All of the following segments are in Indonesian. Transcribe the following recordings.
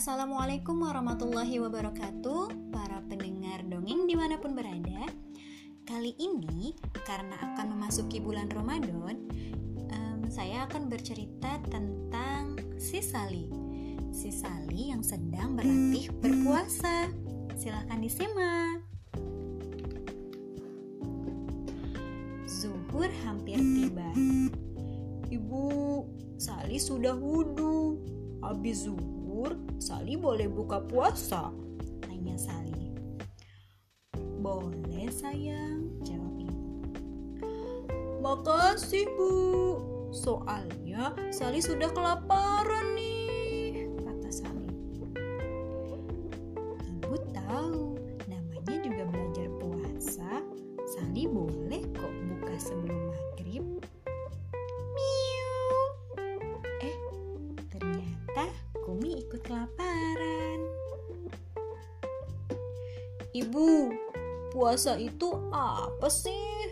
Assalamualaikum warahmatullahi wabarakatuh. Para pendengar dongeng di mana pun berada Kali ini karena akan memasuki bulan Ramadan um, Saya akan bercerita tentang si Sali Si Sali yang sedang berlatih berpuasa. Silahkan disimak. Zuhur hampir tiba. Ibu, Sali sudah wudhu. Habis zuhur, Sali boleh buka puasa? Tanya Sali. Boleh sayang, Jawab ibu. Makasih bu. Soalnya Sali sudah kelaparan nih, kata Sali. Ibu tahu, namanya juga belajar puasa. Sali boleh kok buka sebelum kelaparan. Ibu, puasa itu apa sih?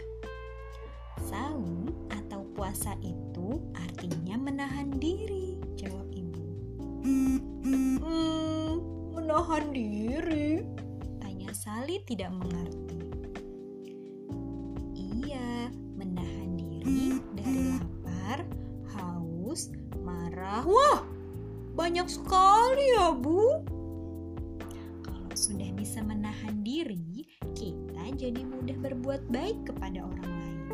Saum atau puasa itu artinya menahan diri, jawab ibu. Hmm, menahan diri. Tanya Sali tidak mengerti. Banyak sekali ya bu. Kalau sudah bisa menahan diri, kita jadi mudah berbuat baik kepada orang lain.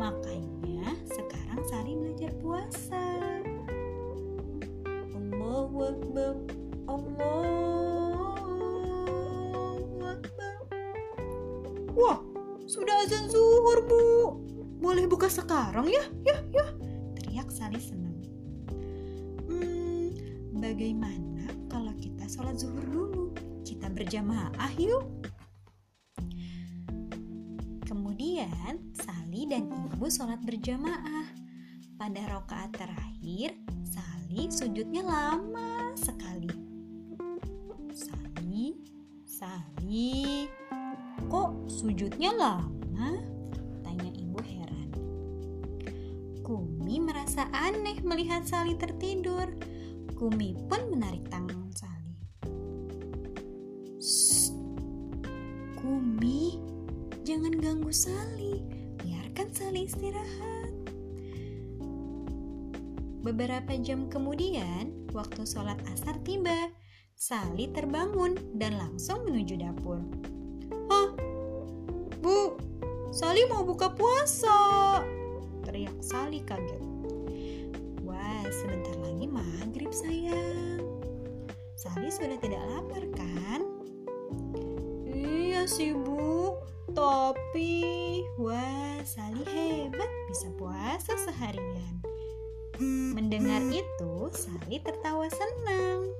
Makanya sekarang Sali belajar puasa. Allahu Akbar, Allahu Akbar. Wah, sudah azan zuhur bu. Boleh buka sekarang ya? Ya, ya. Teriak Sali senang. Bagaimana kalau kita sholat zuhur dulu? Kita berjamaah yuk. Kemudian Sali dan ibu sholat berjamaah. Pada rokaat terakhir, Sali sujudnya lama sekali. Sali, Sali, Kok sujudnya lama? tanya ibu heran. Kumi merasa aneh melihat Sali tertidur. Kumi pun menarik tangan Sali. "Shh, Kumi, jangan ganggu Sali. Biarkan Sali istirahat. Beberapa jam kemudian, waktu sholat asar tiba. Sali terbangun dan langsung menuju dapur. Hah? Bu, Sali mau buka puasa. Teriak Sali kaget. Wah, sebentar lagi maghrib sayang. Sali sudah tidak lapar kan? Iya sih bu, tapi Wah, Sali hebat bisa puasa seharian. Mendengar itu, Sali tertawa senang.